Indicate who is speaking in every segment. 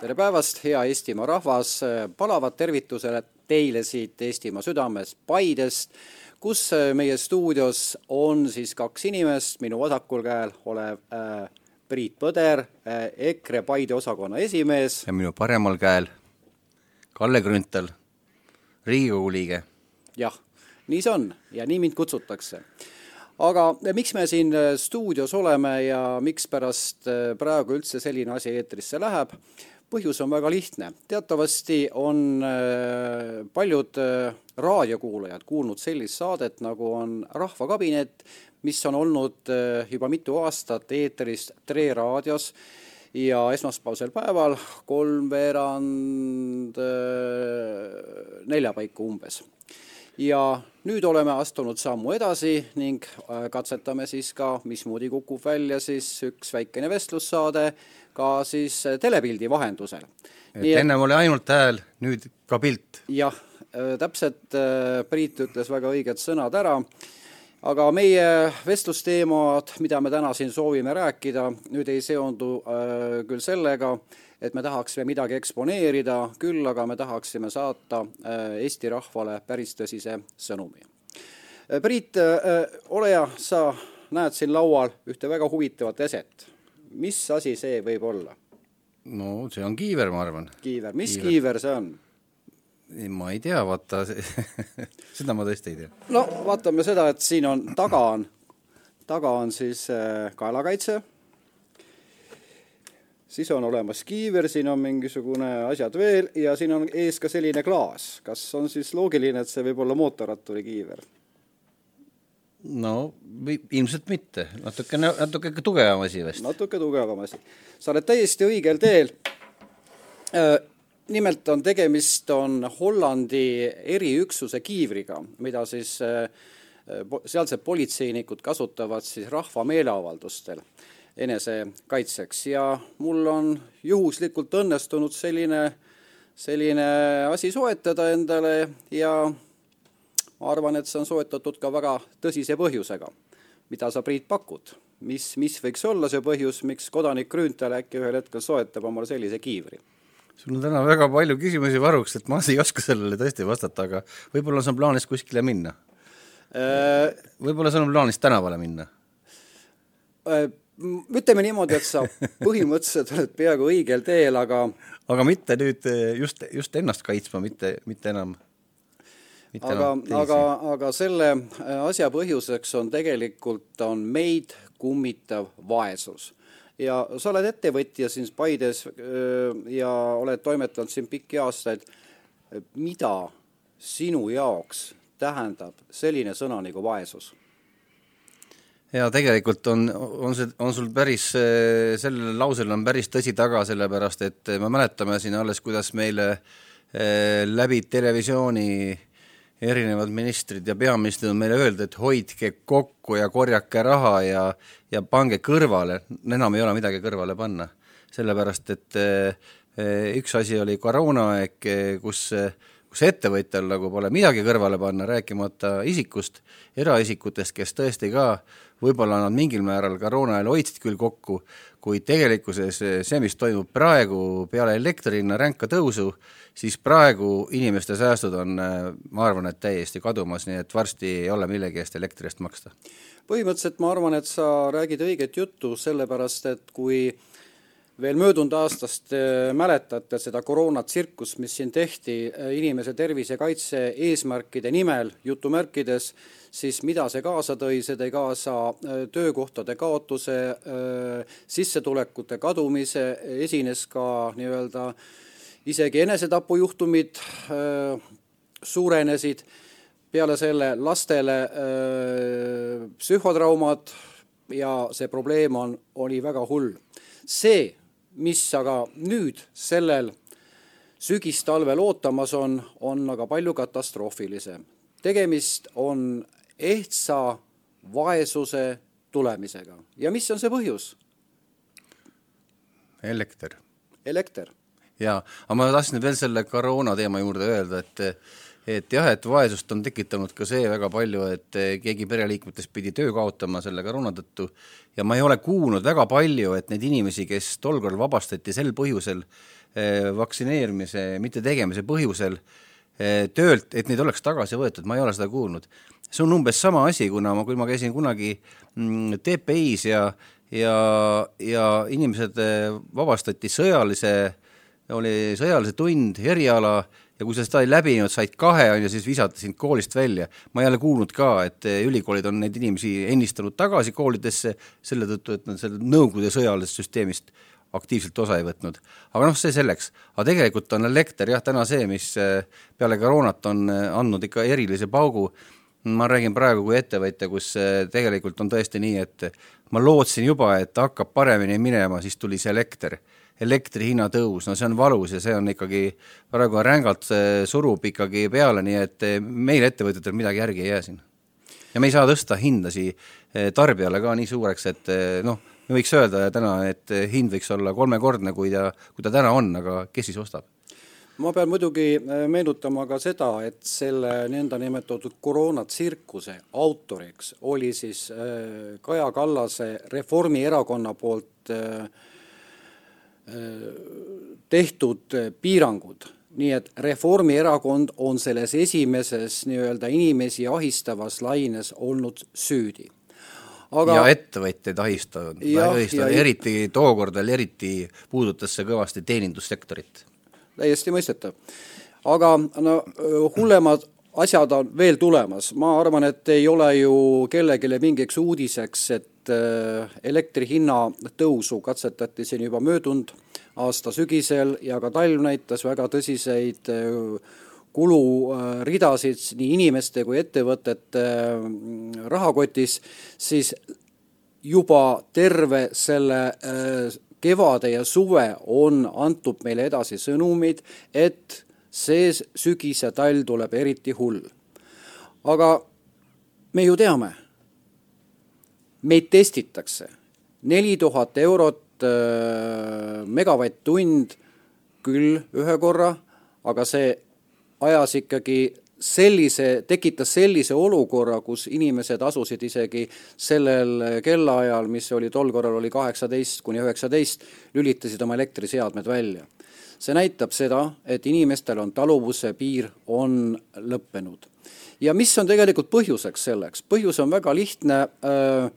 Speaker 1: tere päevast, hea Eestimaa rahvas, palavad tervitused teile siit Eestimaa südamest, Paidest, kus meie stuudios on siis kaks inimest, minu vasakul käel olev äh, Priit Põder äh,, EKRE Paide osakonna esimees.
Speaker 2: ja minu paremal käel Kalle Grünthal, Riigikogu liige.
Speaker 1: jah, nii see on ja nii mind kutsutakse aga miks me siin äh, stuudios oleme ja mikspärast äh, praegu üldse selline asi eetrisse läheb? Põhjus on väga lihtne. teatavasti on äh, paljud raadiokuulajad kuulnud sellist saadet, nagu on Rahvakabinet, mis on olnud juba mitu aastat eetris Tre raadios. Ja esmaspäevasel päeval kolmveerand nelja paiku umbes. Ja nüüd oleme astunud sammu edasi ning äh, katsetame siis ka, mismoodi kukub välja siis üks väikene vestlussaade ka siis äh, telepildi vahendusel.
Speaker 2: et ennem oli ainult hääl, nüüd ka pilt?
Speaker 1: jah, äh, täpselt Priit ütles väga õiged sõnad ära, aga meie vestlusteemad, mida me täna siin soovime rääkida, nüüd ei seondu küll sellega, et me tahaksime midagi eksponeerida, küll aga me tahaksime saata äh, Eesti rahvale päris tõsise sõnumi. Äh, Priit, äh, ole hea, sa näed siin laual ühte väga huvitavat eset. Mis asi see võib olla?
Speaker 2: no see on kiiver, ma arvan.
Speaker 1: kiiver, mis kiiver, kiiver see on?
Speaker 2: ma ei tea, vaata seda ma tõesti ei tea.
Speaker 1: no vaatame seda, et siin on, taga on, taga on siis kaelakaitse siis on olemas kiiver, siin on mingisugune asjad veel ja siin on ees ka selline klaas. kas on siis loogiline, et see võib olla mootorratturi kiiver?
Speaker 2: No ilmselt mitte, natukene, natuke tugevam asi vist.
Speaker 1: natuke tugevam asi. sa oled täiesti õigel teel. Äh, nimelt on tegemist, on Hollandi eriüksuse kiivriga, mida siis äh, sealsed politseinikud kasutavad siis rahva meeleavaldustel enesekaitseks ja mul on juhuslikult õnnestunud selline, selline asi soetada endale ja ma arvan, et see on soetatud ka väga tõsise põhjusega. mida sa, Priit, pakud? mis, mis võiks olla see põhjus, miks kodanik Grünthal äkki ühel hetkel soetab omale sellise kiivri?
Speaker 2: sul on täna väga palju küsimusi varuks, et ma ei oska sellele tõesti vastata, aga võib-olla sul on plaanis kuskile minna äh,? võib-olla sul on plaanis tänavale minna
Speaker 1: äh,? ütleme niimoodi, et sa põhimõtteliselt oled peaaegu õigel teel, aga
Speaker 2: aga mitte nüüd eh, just, just ennast kaitsma, mitte, mitte enam
Speaker 1: aga, aga, aga selle äh, asja põhjuseks on tegelikult, on meid kummitav vaesus. ja sa oled ettevõtja siin Paides äh, ja oled toimetanud siin pikki aastaid, mida sinu jaoks tähendab selline sõna nagu vaesus?
Speaker 2: ja tegelikult on, on see, on sul päris, sellel lausel on päris tõsi taga, sellepärast et me mäletame siin alles, kuidas meile läbi televisiooni erinevad ministrid ja peaministrid on meile öelnud, et hoidke kokku ja korjake raha ja, ja pange kõrvale, enam ei ole midagi kõrvale panna. sellepärast, et eh, üks asi oli koroonaaeg, kus kus ettevõtjal nagu pole midagi kõrvale panna, rääkimata isikust, eraisikutest, kes tõesti ka võib-olla nad mingil määral koroona ajal hoidsid küll kokku, kuid tegelikkuses see, mis toimub praegu peale elektri hinna ränka tõusu, siis praegu inimeste säästud on, ma arvan, et täiesti kadumas, nii et varsti ei ole millegi eest elektri eest maksta.
Speaker 1: põhimõtteliselt ma arvan, et sa räägid õiget juttu, sellepärast et kui veel möödunud aastast äh, mäletate seda koroonatsirkust, mis siin tehti äh, inimese tervisekaitse eesmärkide nimel, jutumärkides, siis mida see kaasa tõi, see tõi kaasa äh, töökohtade kaotuse, sissetulekute kadumise, esines ka nii-öelda isegi enesetapujuhtumid suurenesid, peale selle lastele psühhotraumad ja see probleem on, oli väga hull. see mis aga nüüd sellel sügistalvel ootamas on, on aga palju katastroofilisem. tegemist on ehtsa vaesuse tulemisega ja mis on see põhjus?
Speaker 2: elekter.
Speaker 1: elekter.
Speaker 2: jaa, aga ma tahtsin veel selle koroona teema juurde öelda, et et jah, et vaesust on tekitanud ka see väga palju, et keegi pereliikmetest pidi töö kaotama selle koroona tõttu. Ja ma ei ole kuulnud väga palju, et neid inimesi, kes tol korral vabastati sel põhjusel, vaktsineerimise mittetegemise põhjusel töölt, et neid oleks tagasi võetud, ma ei ole seda kuulnud. See on umbes sama asi, kuna ma, kui ma käisin kunagi mm, TPI-s ja ja, ja inimesed eh, vabastati sõjalise, oli sõjalise tund, eriala, ja kui sa seda ei läbinud, said kahe, on ju, siis visati sind koolist välja. ma ei ole kuulnud ka, et eh, ülikoolid on neid inimesi ennistanud tagasi koolidesse selle tõttu, et nad sellest Nõukogude sõjalisest süsteemist aktiivselt osa ei võtnud. aga noh, see selleks. aga tegelikult on elekter jah, täna see, mis eh, peale koroonat on andnud ikka erilise paugu ma räägin praegu kui ettevõtja, kus tegelikult on tõesti nii, et ma lootsin juba, et hakkab paremini minema, siis tuli see elekter. Elektri hinna tõus, no see on valus ja see on ikkagi, praegu rängalt surub ikkagi peale, nii et äh, meil ettevõtjatel midagi järgi ei jää siin. ja me ei saa tõsta hindasi äh, tarbijale ka nii suureks, et noh, me võiks öelda täna, et hind võiks olla kolmekordne, kui ta, kui ta täna on, aga kes siis ostab
Speaker 1: ma pean muidugi meenutama ka seda, et selle nõndanimetatud koroonatsirkuse autoriks oli siis Kaja Kallase Reformierakonna poolt äh, tehtud piirangud nii et Reformierakond on selles esimeses nii-öelda inimesi ahistavas laines olnud süüdi.
Speaker 2: Aga... ja ettevõtjaid ahistanud, ahistanud, eriti tookord veel eriti puudutas see kõvasti teenindussektorit
Speaker 1: täiesti mõistetav. aga no hullemad asjad on veel tulemas, ma arvan, et ei ole ju kellelegi mingiks uudiseks, et elektri hinna tõusu katsetati siin juba möödunud aasta sügisel ja ka talv näitas väga tõsiseid kuluridasid nii inimeste kui ettevõtete rahakotis, siis juba terve selle kevade ja suve on antud meile edasi sõnumid, et see sügis ja talv tuleb eriti hull. aga me ju teame, meid testitakse, neli tuhat eurot äh, megavatt-tund küll ühe korra, aga see ajas ikkagi sellise, tekitas sellise olukorra, kus inimesed asusid isegi sellel kellaajal, mis oli tol korral, oli kaheksateist kuni üheksateist, lülitasid oma elektriseadmed välja. See näitab seda, et inimestel on taluvuse piir, on lõppenud. ja mis on tegelikult põhjuseks selleks? põhjus on väga lihtne, äh,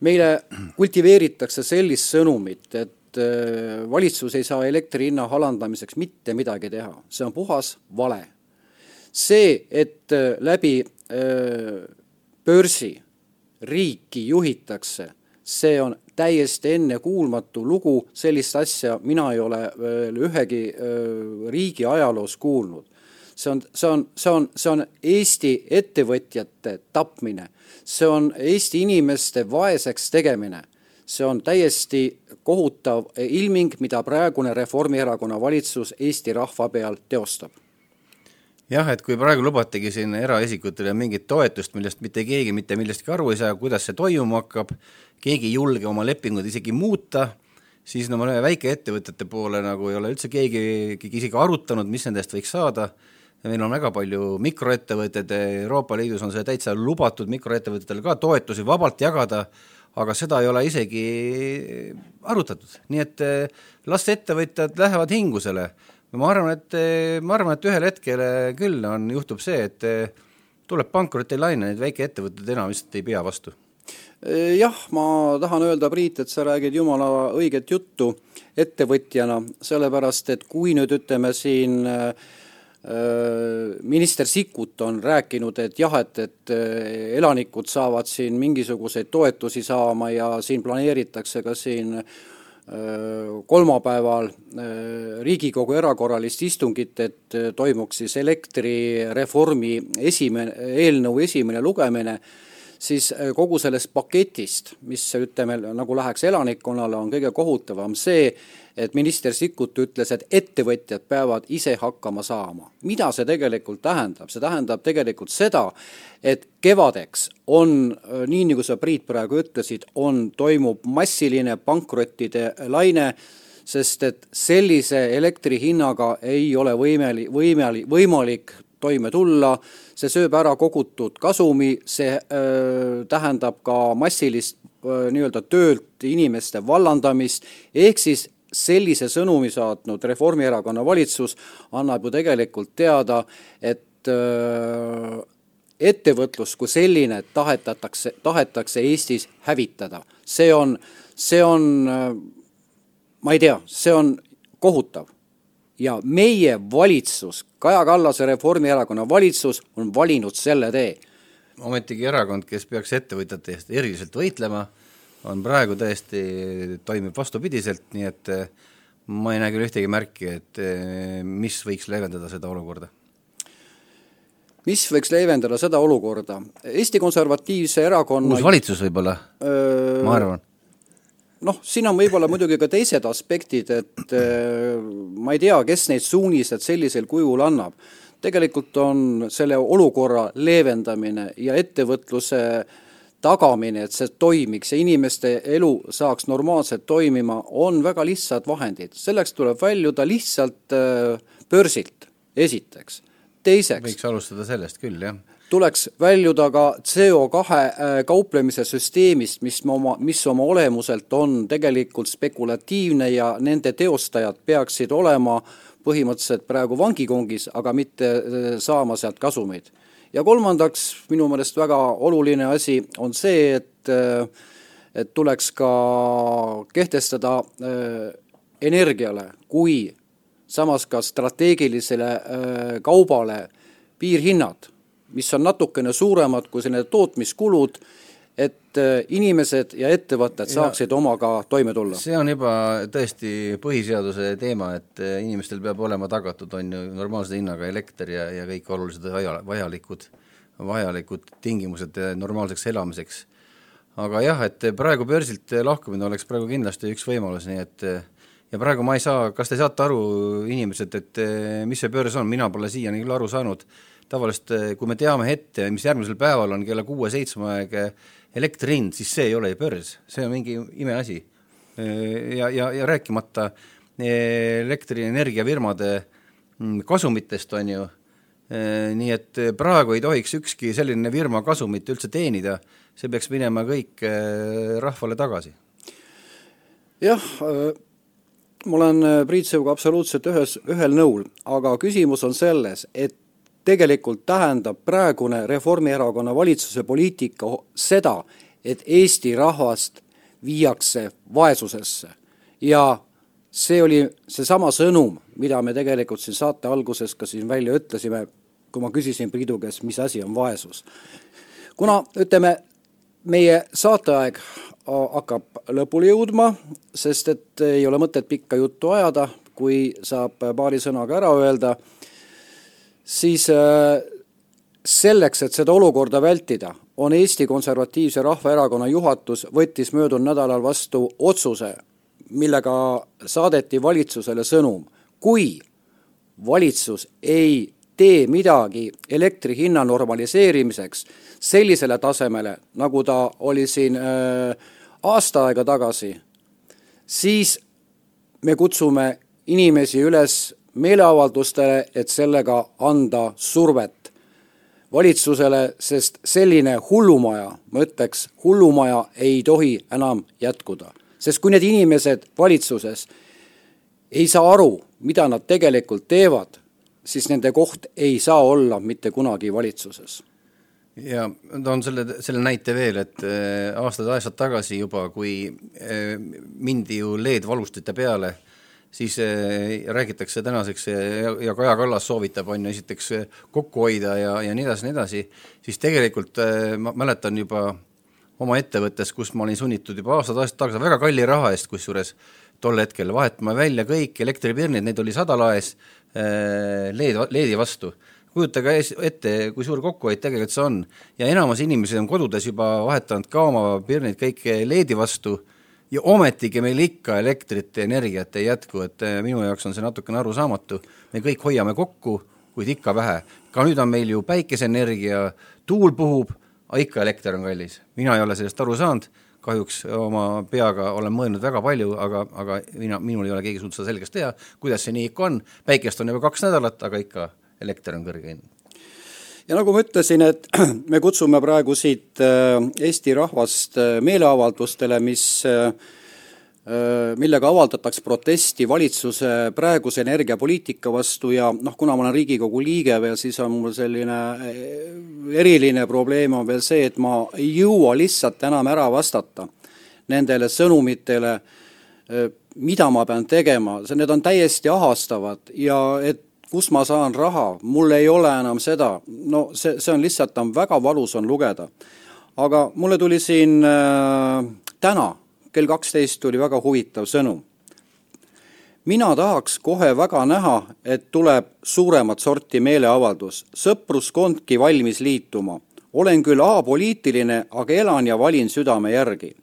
Speaker 1: meile kultiveeritakse sellist sõnumit, et äh, valitsus ei saa elektri hinna alandamiseks mitte midagi teha, see on puhas vale see, et äh, läbi börsi riiki juhitakse, see on täiesti ennekuulmatu lugu, sellist asja mina ei ole veel ühegi äh, riigi ajaloos kuulnud. see on, see on, see on, see on Eesti ettevõtjate tapmine, see on Eesti inimeste vaeseks tegemine, see on täiesti kohutav ilming, mida praegune Reformierakonna valitsus Eesti rahva peal teostab
Speaker 2: jah, et kui praegu lubatigi siin eraisikutele mingit toetust, millest mitte keegi mitte millestki aru ei saa, kuidas see toimuma hakkab, keegi ei julge oma lepinguid isegi muuta, siis no väikeettevõtete poole nagu ei ole üldse keegi, keegi isegi arutanud, mis nendest võiks saada, meil on väga palju mikroettevõtteid, Euroopa Liidus on see täitsa lubatud mikroettevõtetele ka toetusi vabalt jagada, aga seda ei ole isegi arutatud, nii et eh, las ettevõtjad lähevad hingusele ma arvan, et eh, ma arvan, et ühel hetkel eh, küll on, juhtub see, et eh, tuleb pankrotilaine, neid väikeettevõtted enam lihtsalt ei pea vastu.
Speaker 1: jah, ma tahan öelda, Priit, et sa räägid jumala õiget juttu ettevõtjana, sellepärast et kui nüüd ütleme siin minister Sikkut on rääkinud, et jah, et, et elanikud saavad siin mingisuguseid toetusi saama ja siin planeeritakse ka siin kolmapäeval äh, Riigikogu erakorralist istungit, et äh, toimuks siis elektrireformi esimene, eelnõu esimene lugemine, siis äh, kogu sellest paketist, mis ütleme, nagu läheks elanikkonnale, on kõige kohutavam see, et minister Sikkut ütles, et ettevõtjad peavad ise hakkama saama. mida see tegelikult tähendab? see tähendab tegelikult seda, et kevadeks on, nii nagu sa, Priit, praegu ütlesid, on, toimub massiline pankrottide laine, sest et sellise elektri hinnaga ei ole võimeli-, võimeli-, võimalik toime tulla, see sööb ära kogutud kasumi, see öö, tähendab ka massilist nii-öelda töölt inimeste vallandamist, ehk siis sellise sõnumi saatnud Reformierakonna valitsus annab ju tegelikult teada, et öö, ettevõtlus kui selline tahetatakse, tahetakse Eestis hävitada. see on, see on, ma ei tea, see on kohutav. Ja meie valitsus, Kaja Kallase Reformierakonna valitsus on valinud selle tee.
Speaker 2: ometigi erakond, kes peaks ettevõtjate eest eriliselt võitlema, on praegu täiesti, toimib vastupidiselt, nii et ma ei näe küll ühtegi märki, et mis võiks leevendada seda olukorda
Speaker 1: mis võiks leevendada seda olukorda? Eesti Konservatiivse Erakonna
Speaker 2: uus valitsus võib-olla, ma arvan.
Speaker 1: Noh, siin on võib-olla muidugi ka teised aspektid, et öö, ma ei tea, kes neid suunised sellisel kujul annab. tegelikult on selle olukorra leevendamine ja ettevõtluse tagamine, et see toimiks ja inimeste elu saaks normaalselt toimima, on väga lihtsad vahendid. selleks tuleb väljuda lihtsalt börsilt, esiteks teiseks
Speaker 2: võiks alustada sellest küll, jah.
Speaker 1: Tuleks väljuda ka CO2 äh, kauplemise süsteemist, mis oma, mis oma olemuselt on tegelikult spekulatiivne ja nende teostajad peaksid olema põhimõtteliselt praegu vangikongis, aga mitte äh, saama sealt kasumeid. ja kolmandaks, minu meelest väga oluline asi on see, et äh, et tuleks ka kehtestada energiale kui samas ka strateegilisele kaubale piirhinnad, mis on natukene suuremad kui need tootmiskulud, et äh, inimesed ja ettevõtted saaksid ja omaga toime tulla.
Speaker 2: see on juba tõesti põhiseaduse teema, et äh, inimestel peab olema tagatud, on ju, normaalse hinnaga elekter ja, ja kõik olulised vaja, vajalikud, vajalikud tingimused normaalseks elamiseks. aga jah, et praegu börsilt lahkumine oleks praegu kindlasti üks võimalus, nii et ja praegu ma ei saa, kas te saate aru, inimesed, et mis see börs on, mina pole siiani küll aru saanud, tavaliselt eh, kui me teame ette, mis järgmisel päeval on kella kuue-seitsme aeg eh, elektri hind, siis see ei ole ju börs, see on mingi imeasi. ja, ja, ja rääkimata elektrienergiafirmade mm, kasumitest, on ju, nii et praegu ei tohiks ükski selline firma kasumit üldse teenida, see peaks minema kõik rahvale tagasi.
Speaker 1: jah, ma olen Priit Siuga absoluutselt ühes, ühel nõul, aga küsimus on selles, et tegelikult tähendab praegune Reformierakonna valitsuse poliitika seda, et Eesti rahvast viiakse vaesusesse. ja see oli seesama sõnum, mida me tegelikult siin saate alguses ka siin välja ütlesime, kui ma küsisin Priidu käest, mis asi on vaesus. kuna ütleme, meie saateaeg hakkab lõpule jõudma, sest et ei ole mõtet pikka juttu ajada, kui saab paari sõnaga ära öelda, siis äh, selleks, et seda olukorda vältida, on Eesti Konservatiivse Rahvaerakonna juhatus võttis möödunud nädalal vastu otsuse, millega saadeti valitsusele sõnum, kui valitsus ei tee midagi elektri hinna normaliseerimiseks sellisele tasemele, nagu ta oli siin äh, aasta aega tagasi, siis me kutsume inimesi üles meeleavaldustele, et sellega anda survet valitsusele, sest selline hullumaja, ma ütleks, hullumaja ei tohi enam jätkuda. sest kui need inimesed valitsuses ei saa aru, mida nad tegelikult teevad, siis nende koht ei saa olla mitte kunagi valitsuses
Speaker 2: ja toon selle, selle näite veel, et äh, aastad-aastad tagasi juba, kui äh, mindi ju LED-valgustite peale, siis äh, räägitakse tänaseks ja, ja Kaja Kallas soovitab, on ju, esiteks kokku hoida ja, ja nii edasi, nii edasi, siis tegelikult ma mäletan juba oma ettevõttes, kus ma olin sunnitud juba aastad-aastad tagasi väga kalli raha eest kusjuures tol hetkel vahetama välja kõik elektripirnid, neid oli sada laes LED, LED-i vastu kujutage ette, kui suur kokkuhoid tegelikult see on. ja enamus inimesi on kodudes juba vahetanud ka oma pirnid kõik LED-i vastu ja ometigi meil ikka elektrit ja energiat ei jätku, et eh, minu jaoks on see natukene arusaamatu. me kõik hoiame kokku, kuid ikka vähe. ka nüüd on meil ju päikeseenergia, tuul puhub, aga ikka elekter on kallis. mina ei ole sellest aru saanud, kahjuks oma peaga olen mõelnud väga palju, aga, aga mina, minul ei ole keegi suutnud seda selgeks teha, kuidas see nii ikka on. päikest on juba kaks nädalat, aga ikka elekter on kõrge hind
Speaker 1: ja nagu ma ütlesin, et me kutsume praegu siit äh, Eesti rahvast äh, meeleavaldustele, mis äh, millega avaldatakse protesti valitsuse praeguse energiapoliitika vastu ja noh, kuna ma olen Riigikogu liige veel, siis on mul selline eriline probleem on veel see, et ma ei jõua lihtsalt enam ära vastata nendele sõnumitele, mida ma pean tegema, need on täiesti ahastavad ja et kus ma saan raha, mul ei ole enam seda, no see, see on lihtsalt, on väga valus on lugeda. aga mulle tuli siin äh, täna kell kaksteist tuli väga huvitav sõnum. mina tahaks kohe väga näha, et tuleb suuremat sorti meeleavaldus, sõpruskondki valmis liituma. olen küll apoliitiline, aga elan ja valin südame järgi.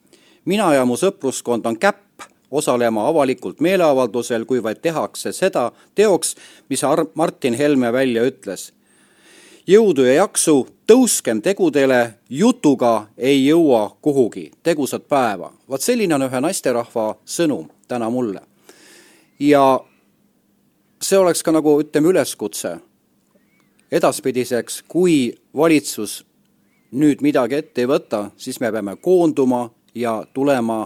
Speaker 1: mina ja mu sõpruskond on käpp osalema avalikult meeleavaldusel, kui vaid tehakse seda teoks, mis Ar-, Martin Helme välja ütles. jõudu ja jaksu, tõuskem tegudele, jutuga ei jõua kuhugi, tegusat päeva. vaat selline on ühe naisterahva sõnum täna mulle. ja see oleks ka nagu ütleme, üleskutse edaspidiseks, kui valitsus nüüd midagi ette ei võta, siis me peame koonduma ja tulema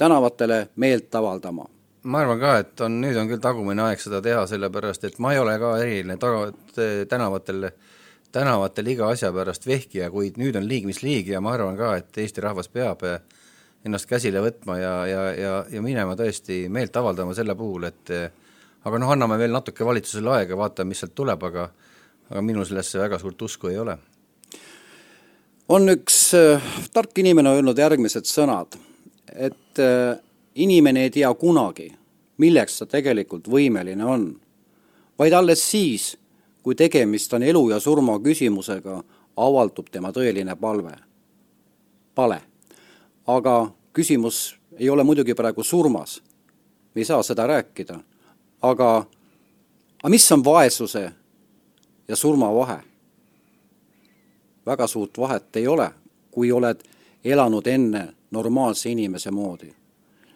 Speaker 1: tänavatele meelt avaldama.
Speaker 2: ma arvan ka, et on, nüüd on küll tagumine aeg seda teha, sellepärast et ma ei ole ka eriline taga, tänavatel, tänavatel iga asja pärast vehkija, kuid nüüd on liig mis liig ja ma arvan ka, et Eesti rahvas peab ennast käsile võtma ja, ja, ja, ja minema tõesti meelt avaldama selle puhul, et aga noh, anname veel natuke valitsusele aega, vaatame, mis sealt tuleb, aga aga minul sellesse väga suurt usku ei ole.
Speaker 1: on üks äh, tark inimene öelnud järgmised sõnad et äh, inimene ei tea kunagi, milleks ta tegelikult võimeline on, vaid alles siis, kui tegemist on elu ja surma küsimusega, avaldub tema tõeline palve, pale. aga küsimus ei ole muidugi praegu surmas, me ei saa seda rääkida, aga, aga mis on vaesuse ja surma vahe? väga suurt vahet ei ole, kui oled elanud enne normaalse inimese moodi.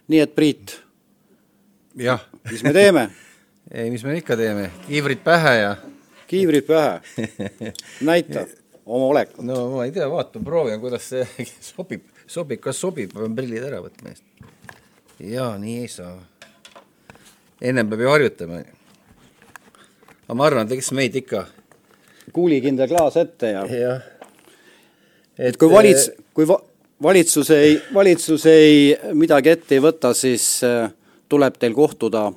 Speaker 1: nii et Priit,
Speaker 2: jah.
Speaker 1: mis me teeme
Speaker 2: ei, mis me ikka teeme, kiivrid pähe ja
Speaker 1: kiivrid pähe, näita oma olekut.
Speaker 2: no ma ei tea, vaatan, proovin, kuidas see sobib, sobib, kas sobib, ma pean prillid ära võtma eest. jaa, nii ei saa. ennem peab ju harjutama. aga ma arvan, et eks meid ikka
Speaker 1: kuulikindel klaas ette ja
Speaker 2: jah.
Speaker 1: et kui valits-, kui va-, valitsus ei, valitsus ei midagi ette ei võta, siis äh, tuleb teil kohtuda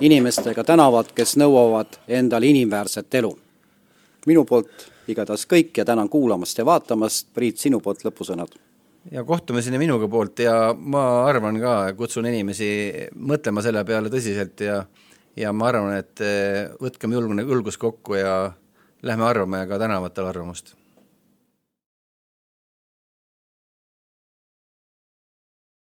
Speaker 1: inimestega tänavat, kes nõuavad endale inimväärset elu. minu poolt igatahes kõik ja tänan kuulamast ja vaatamast, Priit, sinu poolt lõpusõnad.
Speaker 2: ja kohtume sinna minuga poolt ja ma arvan ka, kutsun inimesi mõtlema selle peale tõsiselt ja ja ma arvan, et äh, võtkem julgune, julgus kokku ja lähme arvame ka tänavatel arvamust